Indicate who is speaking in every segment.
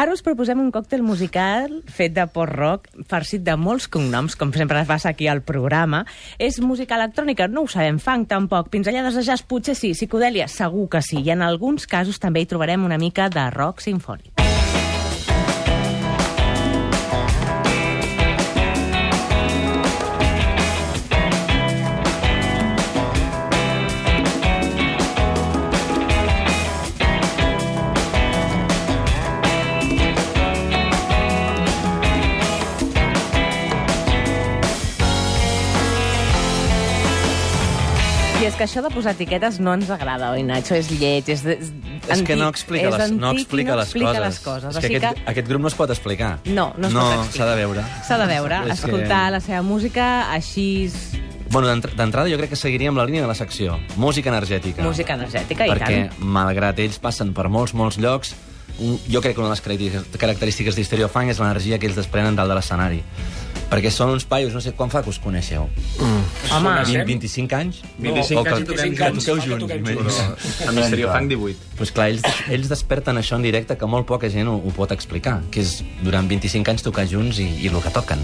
Speaker 1: Ara us proposem un còctel musical fet de port-rock, farcit de molts cognoms, com sempre passa aquí al programa. És música electrònica? No ho sabem. Funk, tampoc. Pinzellades de jazz? Potser sí. Psicodèlia? Segur que sí. I en alguns casos també hi trobarem una mica de rock sinfònic. És que això de posar etiquetes no ens agrada, oi, Nacho? És lleig, és... De, és,
Speaker 2: És que no
Speaker 1: antic,
Speaker 2: explica, les, no
Speaker 1: antic i
Speaker 2: explica,
Speaker 1: no
Speaker 2: les,
Speaker 1: explica
Speaker 2: coses.
Speaker 1: les coses.
Speaker 2: És
Speaker 1: o
Speaker 2: que aquest, aquest grup no es pot explicar.
Speaker 1: No, no es
Speaker 2: no,
Speaker 1: pot explicar.
Speaker 2: s'ha de veure.
Speaker 1: S'ha de veure,
Speaker 2: És que-
Speaker 1: escoltar la seva música així...
Speaker 2: Bueno, d'entr- d'entrada jo crec que seguiríem la línia de la secció. Música energètica.
Speaker 1: Música energètica, i
Speaker 2: Perquè,
Speaker 1: tant.
Speaker 2: malgrat ells passen per molts, molts llocs, jo crec que una de les característiques, característiques d'Histereofang és l'energia que ells desprenen dalt de l'escenari. Perquè són uns paios, no sé, quan fa que us coneixeu?
Speaker 1: Home,
Speaker 2: 20, 25 anys?
Speaker 3: 25
Speaker 2: O que-
Speaker 3: anys i toquem
Speaker 2: que
Speaker 3: junts. Que
Speaker 2: junts.
Speaker 3: junts. A Misterio Funk 18.
Speaker 2: Pues clar, ells, ells desperten això en directe que molt poca gent ho, ho pot explicar, que és durant 25 anys tocar junts i, i el que toquen.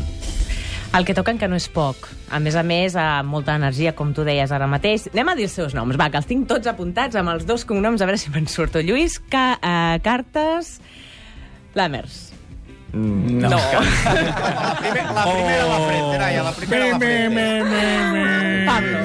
Speaker 1: el que toquen que no és poc. A més a més, amb molta energia, com tu deies ara mateix. Anem a dir els seus noms. Va, que els tinc tots apuntats amb els dos cognoms, a veure si me'n surto. Lluís Ca uh, Cartes Lamers.
Speaker 3: No.
Speaker 1: No.
Speaker 4: La, primer, la primera a la frente, Naya, la primera a la frente.
Speaker 1: Pablo.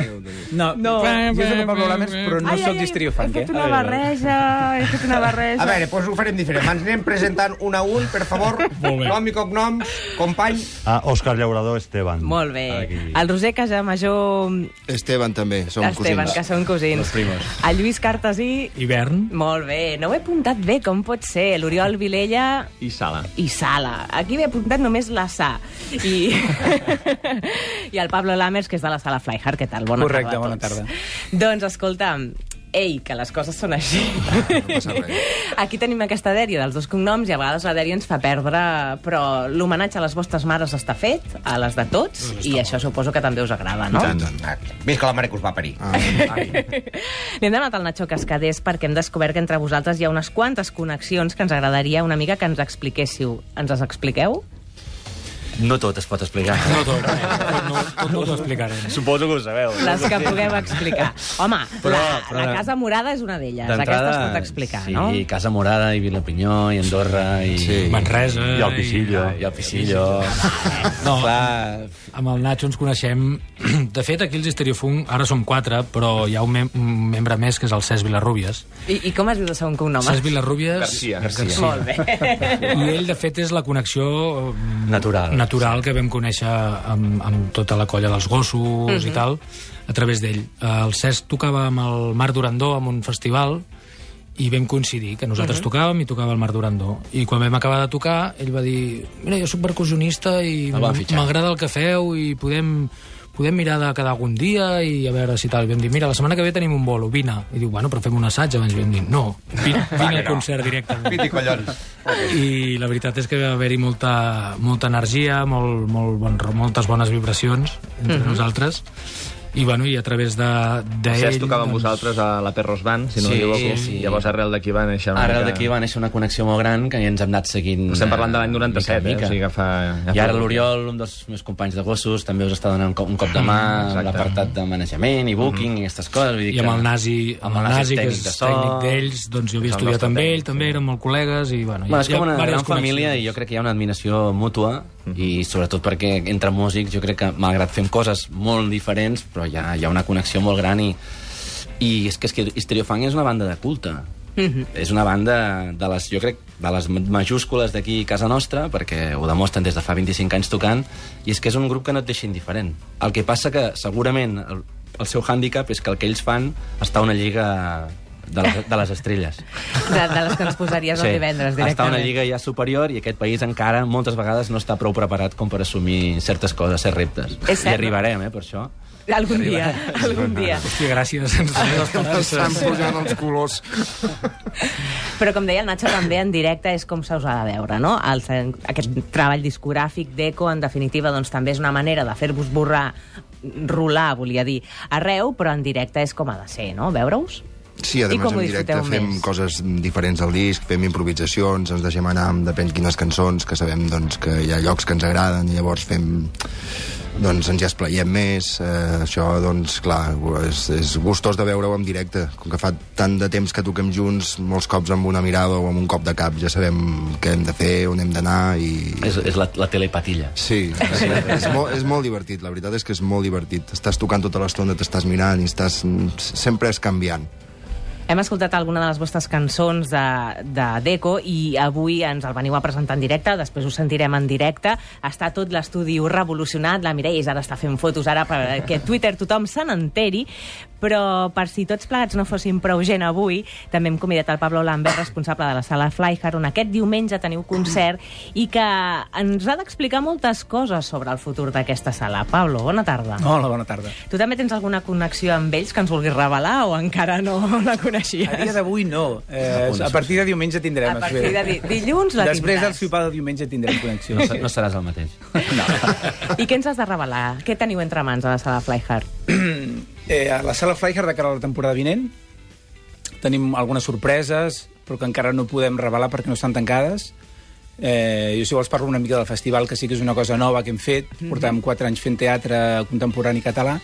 Speaker 3: No,
Speaker 1: No.
Speaker 3: jo soc el Pablo Lamers, però no soc d'Histerio Funk,
Speaker 1: He fet una barreja, he fet una barreja.
Speaker 4: A veure, doncs ho farem diferent. Ens anem presentant un a un, per favor. Nom i cognoms, company.
Speaker 5: Ah, Òscar Llaurador Esteban.
Speaker 1: Molt bé.
Speaker 5: Aquí.
Speaker 1: El Roser Casamajor
Speaker 6: Esteban també, som
Speaker 1: Esteban,
Speaker 6: cosins.
Speaker 1: que són cosins. El Lluís Cartesí...
Speaker 3: Hivern.
Speaker 1: Molt bé. No ho he apuntat bé, com pot ser? L'Oriol Vilella
Speaker 3: I Sala.
Speaker 1: i Sala. Aquí m'he apuntat només la Sa. I, I el Pablo Lamers, que és de la sala Flyhard. Què tal? Bona
Speaker 3: Correcte,
Speaker 1: tarda a
Speaker 3: bona
Speaker 1: tots.
Speaker 3: tarda.
Speaker 1: Doncs, escolta'm, ei, que les coses són així.
Speaker 6: passa res.
Speaker 1: Aquí tenim aquesta dèria dels dos cognoms i a vegades la dèria ens fa perdre, però l'homenatge a les vostres mares està fet, a les de tots, i això suposo que també us agrada, no?
Speaker 6: Tant, tant.
Speaker 4: Ah, Visca la mare que us va parir.
Speaker 6: Ah,
Speaker 1: Li hem demanat al Nacho Cascadés perquè hem descobert que entre vosaltres hi ha unes quantes connexions que ens agradaria una mica que ens expliquéssiu. Ens les expliqueu?
Speaker 2: No tot es pot explicar.
Speaker 3: No tot, eh? no, tot no t'ho explicarem.
Speaker 2: Suposo que ho sabeu.
Speaker 1: Les que puguem explicar. Home,
Speaker 2: Però-
Speaker 1: la,
Speaker 2: però-
Speaker 1: la Casa Morada és una d'elles. Aquesta es pot explicar,
Speaker 2: sí,
Speaker 1: no?
Speaker 2: Sí, Casa Morada, i Vilapinyó, i Andorra, i...
Speaker 6: Sí.
Speaker 3: Manresa...
Speaker 5: I el Pisillo.
Speaker 2: I el Pisillo.
Speaker 3: No.
Speaker 2: Clar,
Speaker 3: Amb el Nacho ens coneixem... De fet, aquí els Histeriofunk ara som quatre, però hi ha un, mem un membre més, que és el Cesc Vilarrubias.
Speaker 1: I, I com es diu el segon cognom?
Speaker 3: Cesc Vilarrubias...
Speaker 2: Garcia.
Speaker 1: Molt bé.
Speaker 3: I ell, de fet, és la connexió mm,
Speaker 2: Natural.
Speaker 3: Natural que vam conèixer amb, amb tota la colla dels gossos i tal, a través d'ell. Eh, El Cesc tocava amb el Marc Durandó en un festival i vam coincidir, que nosaltres tocàvem i tocava el Marc Durandó. I quan vam acabar de tocar, ell va dir, mira, jo sóc percussionista i m'agrada el que feu i podem podem mirar de quedar algun dia i a veure si tal. I vam dir, mira, la setmana que ve tenim un bolo, vine. I diu, bueno, però fem un assaig. Abans vam dir, no, vine, vine al concert directament.
Speaker 4: Piti collons.
Speaker 3: I la veritat és que va haver-hi molta, molta energia, molt, molt bon, moltes bones vibracions entre nosaltres. I, bueno, i a través de, de
Speaker 7: Cesc tocava amb vosaltres a la Perros Band, si no
Speaker 2: Sí,
Speaker 7: m'equivoco.
Speaker 2: sí.
Speaker 7: Llavors, arrel d'aquí va néixer una
Speaker 2: Arrel
Speaker 7: mica-
Speaker 2: d'aquí va néixer una connexió molt gran que ens hem anat seguint...
Speaker 7: Estem parlant de l'any
Speaker 2: eh,
Speaker 7: 97,
Speaker 2: mica en
Speaker 7: eh? O sigui que fa... Ja
Speaker 2: I ara l'Oriol, un dels meus companys de gossos, també us està donant un cop, un cop de mà a
Speaker 7: Exacte.
Speaker 2: l'apartat de manejament i booking i aquestes coses. Vull dir
Speaker 3: I amb
Speaker 2: que-
Speaker 3: el Nasi, amb el Nasi que és
Speaker 2: tècnic de so.
Speaker 3: tècnic d'ells, doncs jo havia estudiat amb ell, també érem molt col·legues, i bueno,
Speaker 2: Bueno,
Speaker 3: hi
Speaker 2: és com una gran família i jo crec que hi ha una admiració mútua i sobretot perquè entre músics jo crec que malgrat fem coses molt diferents però hi ha, hi ha una connexió molt gran i, i és que, és que Histereofang és una banda de culte. És una banda de les, jo crec, de les majúscules d'aquí a casa nostra, perquè ho demostren des de fa 25 anys tocant, i és que és un grup que no et deixa indiferent. El que passa que, segurament, el, el seu hàndicap és que el que ells fan està a una lliga de les, de les estrelles.
Speaker 1: De, de les que ens posaries el divendres,
Speaker 2: està
Speaker 1: directament.
Speaker 2: una lliga ja superior i aquest país encara moltes vegades no està prou preparat com per assumir certes coses, certs reptes. I arribarem, eh, per això.
Speaker 1: Algun dia, algun dia.
Speaker 3: Hòstia, gràcies. Ens
Speaker 6: Estan pujant els colors.
Speaker 1: Però com deia el Nacho, també en directe és com se us ha de veure, no? El, aquest treball discogràfic d'Eco, en definitiva, doncs també és una manera de fer-vos borrar, rolar, volia dir, arreu, però en directe és com ha de ser, no? Veure-us?
Speaker 6: Sí, a més en directe fem
Speaker 1: més?
Speaker 6: coses diferents al disc, fem improvisacions, ens deixem anar amb depèn quines cançons, que sabem doncs, que hi ha llocs que ens agraden i llavors fem doncs ens hi esplaiem més eh, això doncs clar és, és gustós de veure-ho en directe com que fa tant de temps que toquem junts molts cops amb una mirada o amb un cop de cap ja sabem què hem de fer, on hem d'anar i...
Speaker 2: És, és la, la telepatilla.
Speaker 6: Sí, sí és, molt, és molt divertit, la veritat és que és molt divertit. Estàs tocant tota l'estona, t'estàs mirant i estàs... sempre és canviant.
Speaker 1: Hem escoltat alguna de les vostres cançons de, de Deco i avui ens el veniu a presentar en directe, després ho sentirem en directe. Està tot l'estudi revolucionat, la Mireia ara està fent fotos ara perquè Twitter tothom se n'enteri, però per si tots plegats no fossin prou gent avui, també hem convidat el Pablo Lambert, responsable de la sala Flyhard, on aquest diumenge teniu concert i que ens ha d'explicar moltes coses sobre el futur d'aquesta sala. Pablo, bona tarda.
Speaker 8: Hola, bona tarda.
Speaker 1: Tu també tens alguna connexió amb ells que ens vulguis revelar o encara no la coneixies?
Speaker 8: A dia d'avui no. Eh, a partir de diumenge tindrem.
Speaker 1: A partir de di dilluns la
Speaker 8: Després
Speaker 1: tindràs.
Speaker 8: del sopar de diumenge tindrem connexió.
Speaker 2: No, no seràs el mateix.
Speaker 1: I què ens has de revelar? Què teniu entre mans a la sala Flyhard?
Speaker 8: Eh, a la sala Flyhard de cara a la temporada vinent tenim algunes sorpreses, però que encara no podem revelar perquè no estan tancades. Eh, jo, si vols, parlo una mica del festival, que sí que és una cosa nova que hem fet. Portàvem quatre anys fent teatre contemporani català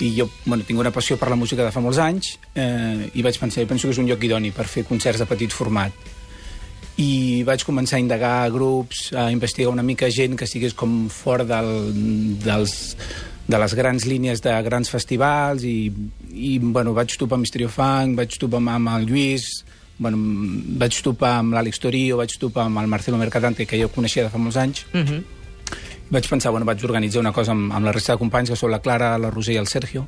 Speaker 8: i jo bueno, tinc una passió per la música de fa molts anys eh, i vaig pensar, jo penso que és un lloc idoni per fer concerts de petit format i vaig començar a indagar grups, a investigar una mica gent que estigués com fora del, dels, de les grans línies de grans festivals i, i bueno, vaig topar amb Misterio Funk, vaig topar amb, el Lluís, bueno, vaig topar amb l'Àlex Torio, vaig topar amb el Marcelo Mercadante, que jo coneixia de fa molts anys,
Speaker 1: Uh -huh.
Speaker 8: Vaig pensar, bueno, vaig organitzar una cosa amb, amb la resta de companys, que són la Clara, la Roser i el Sergio,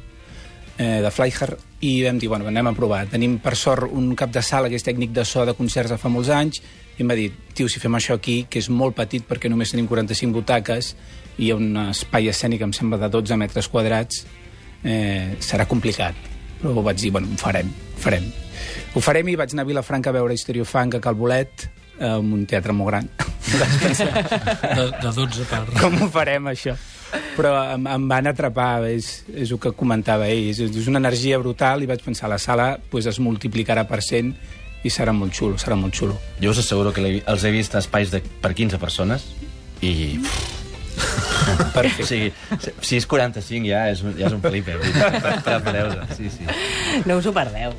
Speaker 8: eh, de Flyhard, i vam dir, bueno, anem a provar. Tenim, per sort, un cap de sala que és tècnic de so de concerts de fa molts anys, i em va dir, tio, si fem això aquí, que és molt petit perquè només tenim 45 butaques, i hi ha un espai escènic, em sembla, de 12 metres quadrats, eh, serà complicat. Però vaig dir, bueno, ho farem, ho farem. Ho farem i vaig anar a Vilafranca a veure Funk a Calbolet, eh, en un teatre molt gran.
Speaker 3: De, de 12 per...
Speaker 8: com ho farem, això? Però em, em van atrapar, és, és el que comentava ell, és, és una energia brutal i vaig pensar, la sala pues, es multiplicarà per 100 i serà molt xulo, serà molt xulo.
Speaker 2: Jo us asseguro que l'he- els he vist a espais de, per 15 persones i...
Speaker 8: Perfecte.
Speaker 2: O sigui, si és 45 ja és, ja és un pre- Prepareu-vos, sí, sí.
Speaker 1: No us ho perdeu.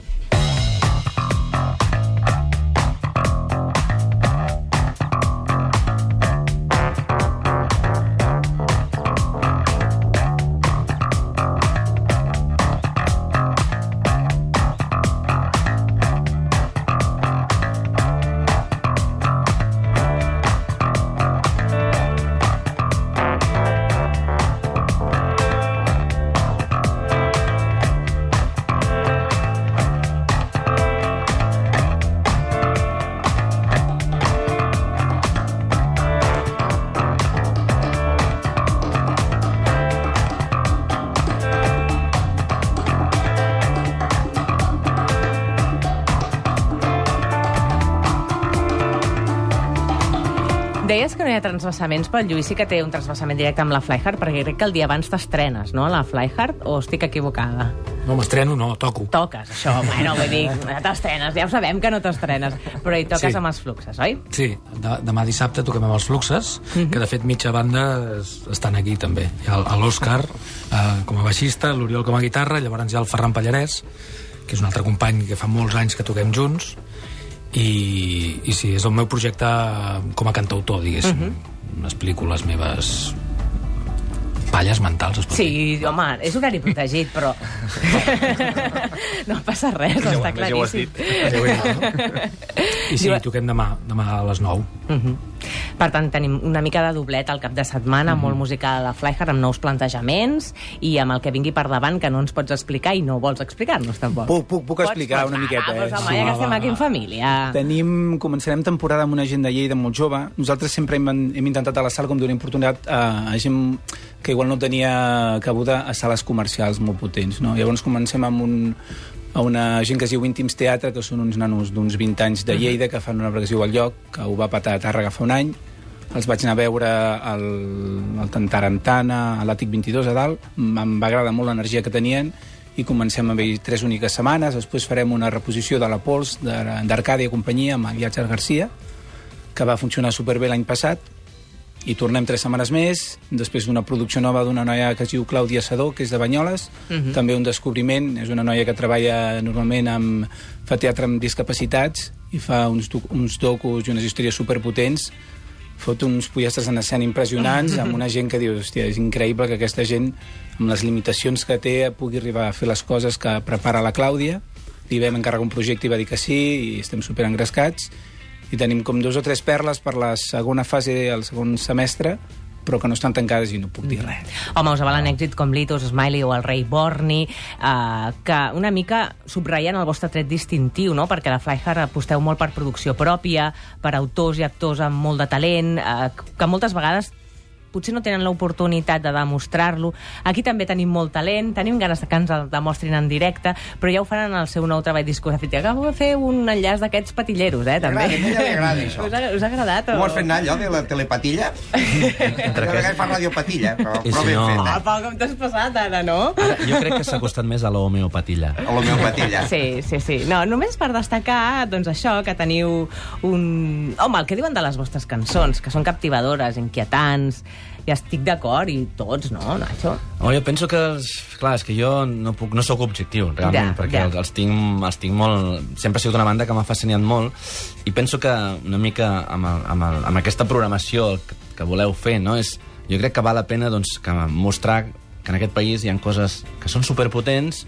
Speaker 1: Hi ha transvasaments, però el Lluís sí que té un transvasament directe amb la Flyhard, perquè crec que el dia abans t'estrenes, no?, a la Flyhard, o estic equivocada?
Speaker 3: No, m'estreno, no, toco.
Speaker 1: Toques, això, bueno, vull dir, t'estrenes, ja ho sabem que no t'estrenes, però hi toques
Speaker 3: Sí.
Speaker 1: amb els fluxes, oi?
Speaker 3: Sí, de, demà dissabte toquem amb els Fluxes, que de fet mitja banda es, estan aquí també. Hi ha l'Òscar eh, com a baixista, l'Oriol com a guitarra, llavors hi ha el Ferran Pallarès, que és un altre company que fa molts anys que toquem junts, i, i sí, és el meu projecte com a cantautor, diguéssim. Unes pel·lícules meves palles mentals, es pot dir.
Speaker 1: Sí, home, és horari protegit, però... no passa res, està
Speaker 7: ja ho has
Speaker 1: claríssim.
Speaker 3: Ja ho he dit, no? I sí,
Speaker 1: Diu-
Speaker 3: toquem demà, demà a les 9.
Speaker 1: Uh -huh. Per tant, tenim una mica de doblet al cap de setmana, molt musical a la Flyhard, amb nous plantejaments i amb el que vingui per davant, que no ens pots explicar i no vols explicar-nos, tampoc.
Speaker 8: Puc, puc, puc explicar
Speaker 1: pots.
Speaker 8: una miqueta,
Speaker 1: Ah, doncs, home,
Speaker 8: Sí.
Speaker 1: ja que estem aquí en família.
Speaker 8: Tenim, començarem temporada amb una gent de Lleida molt jove. Nosaltres sempre hem, hem intentat a la sala com donar oportunitat a, a gent que igual no tenia cabuda a sales comercials molt potents. No? Llavors comencem amb un, a una gent que es diu Íntims Teatre, que són uns nanos d'uns 20 anys de Lleida, que fan una obra que es diu El Lloc, que ho va patar a Tàrrega fa un any. Els vaig anar a veure al, al Tantarantana, a l'Àtic 22 a dalt. Em va agradar molt l'energia que tenien i comencem amb ell tres úniques setmanes. Després farem una reposició de la Pols d'Ar- d'Arcàdia Companyia amb el Viatge Garcia, que va funcionar superbé l'any passat, i tornem tres setmanes més, després d'una producció nova d'una noia que es diu Clàudia Sadó, que és de Banyoles,
Speaker 1: Mhm.
Speaker 8: també un descobriment, és una noia que treballa normalment amb, fa teatre amb discapacitats i fa uns, doc- uns docus i unes històries superpotents, fot uns pollastres en escena impressionants amb una gent que diu, hòstia, és increïble que aquesta gent, amb les limitacions que té, pugui arribar a fer les coses que prepara la Clàudia. Li vam encarregar un projecte i va dir que sí, i estem super engrescats. I tenim com dos o tres perles per la segona fase, el segon semestre, però que no estan tancades i no puc dir res.
Speaker 1: Home, us avalen èxits com Litos, Smiley o el Rei Borni, eh, que una mica subratllen el vostre tret distintiu, no? perquè la Flyhard aposteu molt per producció pròpia, per autors i actors amb molt de talent, eh, que moltes vegades potser no tenen l'oportunitat de demostrar-lo. Aquí també tenim molt talent, tenim ganes de que ens el demostrin en directe, però ja ho faran en el seu nou treball discogràfic. Acabo de fer un enllaç d'aquests patilleros, eh, també.
Speaker 4: M'agrada, a ella li agrada, això.
Speaker 1: Us ha, us ha agradat? O...
Speaker 4: Ho has fet anar, allò, de la telepatilla? Entre vegades fa radiopatilla, però,
Speaker 2: I
Speaker 4: però
Speaker 2: si
Speaker 4: ben
Speaker 2: no-
Speaker 4: feta.
Speaker 1: Apa, com t'has passat ara, no?
Speaker 2: Ara, jo crec que s'ha costat més a l'homeopatilla.
Speaker 4: A l'homeopatilla.
Speaker 1: Sí, sí, sí. No, només per destacar, doncs això, que teniu un... Home, el que diuen de les vostres cançons, que són captivadores, inquietants, i estic d'acord, i tots, no, Nacho?
Speaker 2: Oh, jo penso que, clar, és que jo no, puc, no sóc objectiu, realment,
Speaker 1: Ja,
Speaker 2: perquè
Speaker 1: ja.
Speaker 2: Els, els, tinc, els tinc molt... Sempre ha sigut una banda que m'ha fascinat molt i penso que una mica amb, el, amb, el, amb aquesta programació que, que voleu fer, no? És, jo crec que val la pena doncs, que mostrar que en aquest país hi ha coses que són superpotents,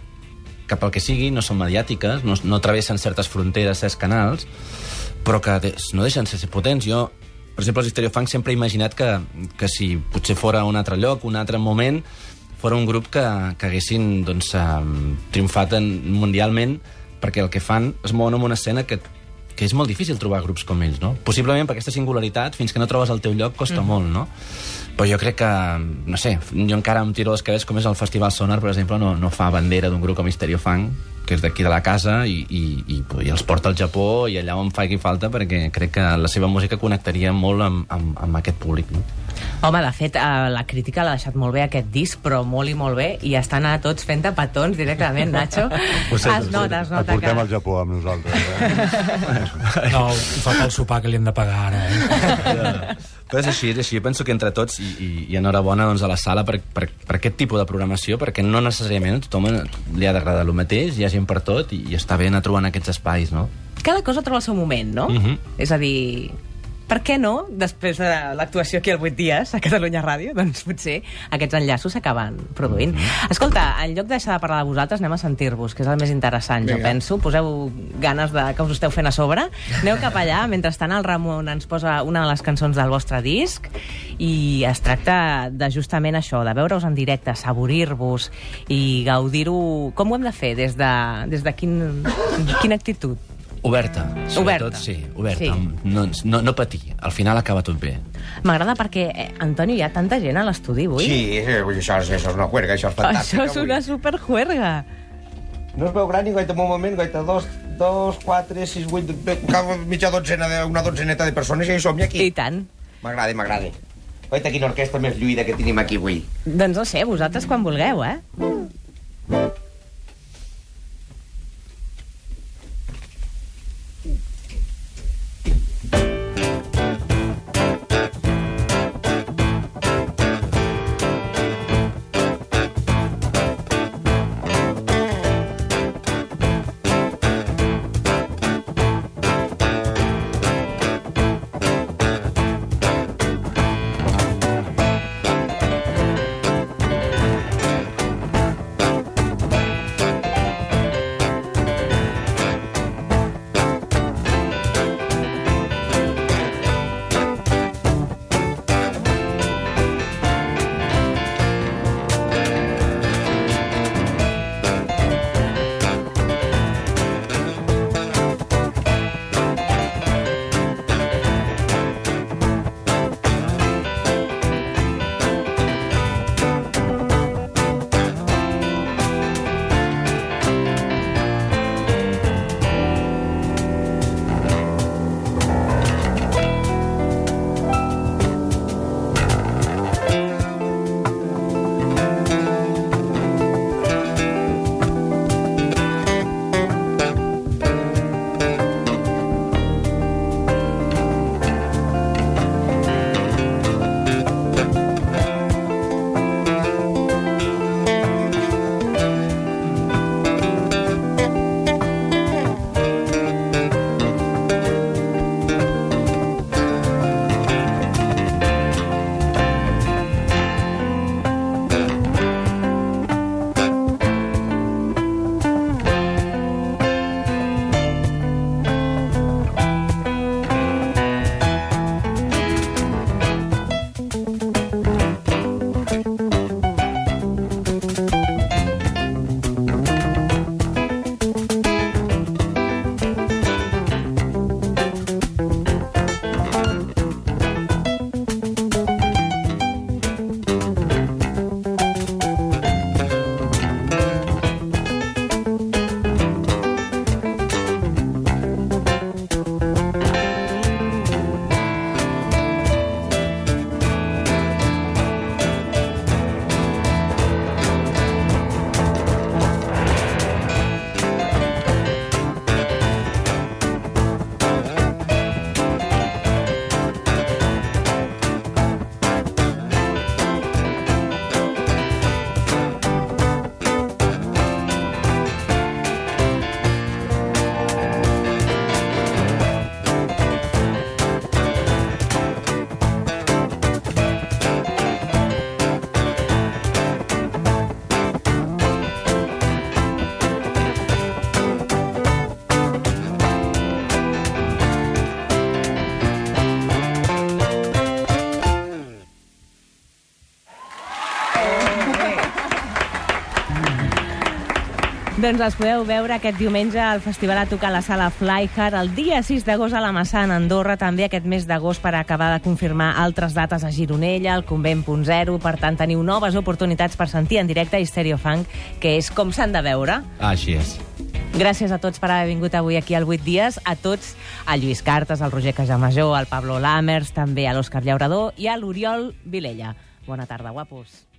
Speaker 2: que pel que sigui no són mediàtiques, no, no travessen certes fronteres, certs canals, però que no deixen de ser potents. Jo, per exemple, els Stereofunk sempre he imaginat que, que si potser fora un altre lloc, un altre moment, fora un grup que, que haguessin doncs, triomfat en, mundialment perquè el que fan es mouen en una escena que, que és molt difícil trobar grups com ells, no? Possiblement per aquesta singularitat, fins que no trobes el teu lloc, costa mm. molt, no? Però jo crec que, no sé, jo encara em tiro les cabells com és el Festival Sonar, per exemple, no, no fa bandera d'un grup com Misterio Funk, que és d'aquí de la casa, i, i, i, i els porta al Japó i allà on faci falta, perquè crec que la seva música connectaria molt amb, amb, amb aquest públic, no?
Speaker 1: Home, de fet, eh, la crítica l'ha deixat molt bé aquest disc, però molt i molt bé, i estan a tots fent de petons directament, Nacho.
Speaker 5: Ho sé,
Speaker 1: es nota, es
Speaker 5: El
Speaker 1: nota
Speaker 5: portem
Speaker 1: que...
Speaker 5: al Japó amb nosaltres. Eh?
Speaker 3: No, fa pel sopar que li hem de pagar ara. Eh?
Speaker 2: Però és així, és així. Jo penso que entre tots, i, i, i enhorabona doncs, a la sala per, per, per aquest tipus de programació, perquè no necessàriament a tothom li ha d'agradar el mateix, hi ha gent per tot, i, i està bé anar trobant aquests espais, no?
Speaker 1: Cada cosa troba el seu moment, no?
Speaker 2: Mhm.
Speaker 1: És a dir, per què no, després de l'actuació aquí al 8 dies a Catalunya Ràdio, doncs potser aquests enllaços s'acaben produint. Escolta, en lloc de deixar de parlar de vosaltres, anem a sentir-vos, que és el més interessant, jo
Speaker 4: Vinga.
Speaker 1: penso. Poseu ganes de que us esteu fent a sobre. Aneu cap allà, mentrestant el Ramon ens posa una de les cançons del vostre disc i es tracta de justament això, de veure-us en directe, saborir-vos i gaudir-ho... Com ho hem de fer? Des de, des de quin, quina actitud?
Speaker 2: Oberta, sobretot,
Speaker 1: Oberta.
Speaker 2: sí, oberta.
Speaker 1: Sí.
Speaker 2: No, no, no patir, al final acaba tot bé.
Speaker 1: M'agrada perquè, eh, Antonio, hi ha tanta gent a l'estudi avui.
Speaker 4: Sí, eh, vull dir, això, és, això és una juerga, això és fantàstic.
Speaker 1: Això és una superjuerga.
Speaker 4: No es veurà ni gaita un moment, gaita dos, dos, quatre, sis, vuit, cada mitja dotzena, de, una dotzeneta de persones i hi som aquí.
Speaker 1: I tant.
Speaker 4: M'agrada, m'agrada. Gaita quina orquestra més lluïda que tenim aquí avui.
Speaker 1: Doncs no sé, vosaltres quan vulgueu, eh? Doncs les podeu veure aquest diumenge al Festival a tocar a la sala Flyhard, el dia 6 d'agost a la Massana, Andorra, també aquest mes d'agost per acabar de confirmar altres dates a Gironella, al Convent Punt Zero, per tant teniu noves oportunitats per sentir en directe Stereo Funk, que és com s'han de veure.
Speaker 2: Així és.
Speaker 1: Gràcies a tots per haver vingut avui aquí al 8 dies, a tots, a Lluís Cartes, al Roger Casamajor, al Pablo Lamers, també a l'Òscar Llaurador i a l'Oriol Vilella. Bona tarda, guapos.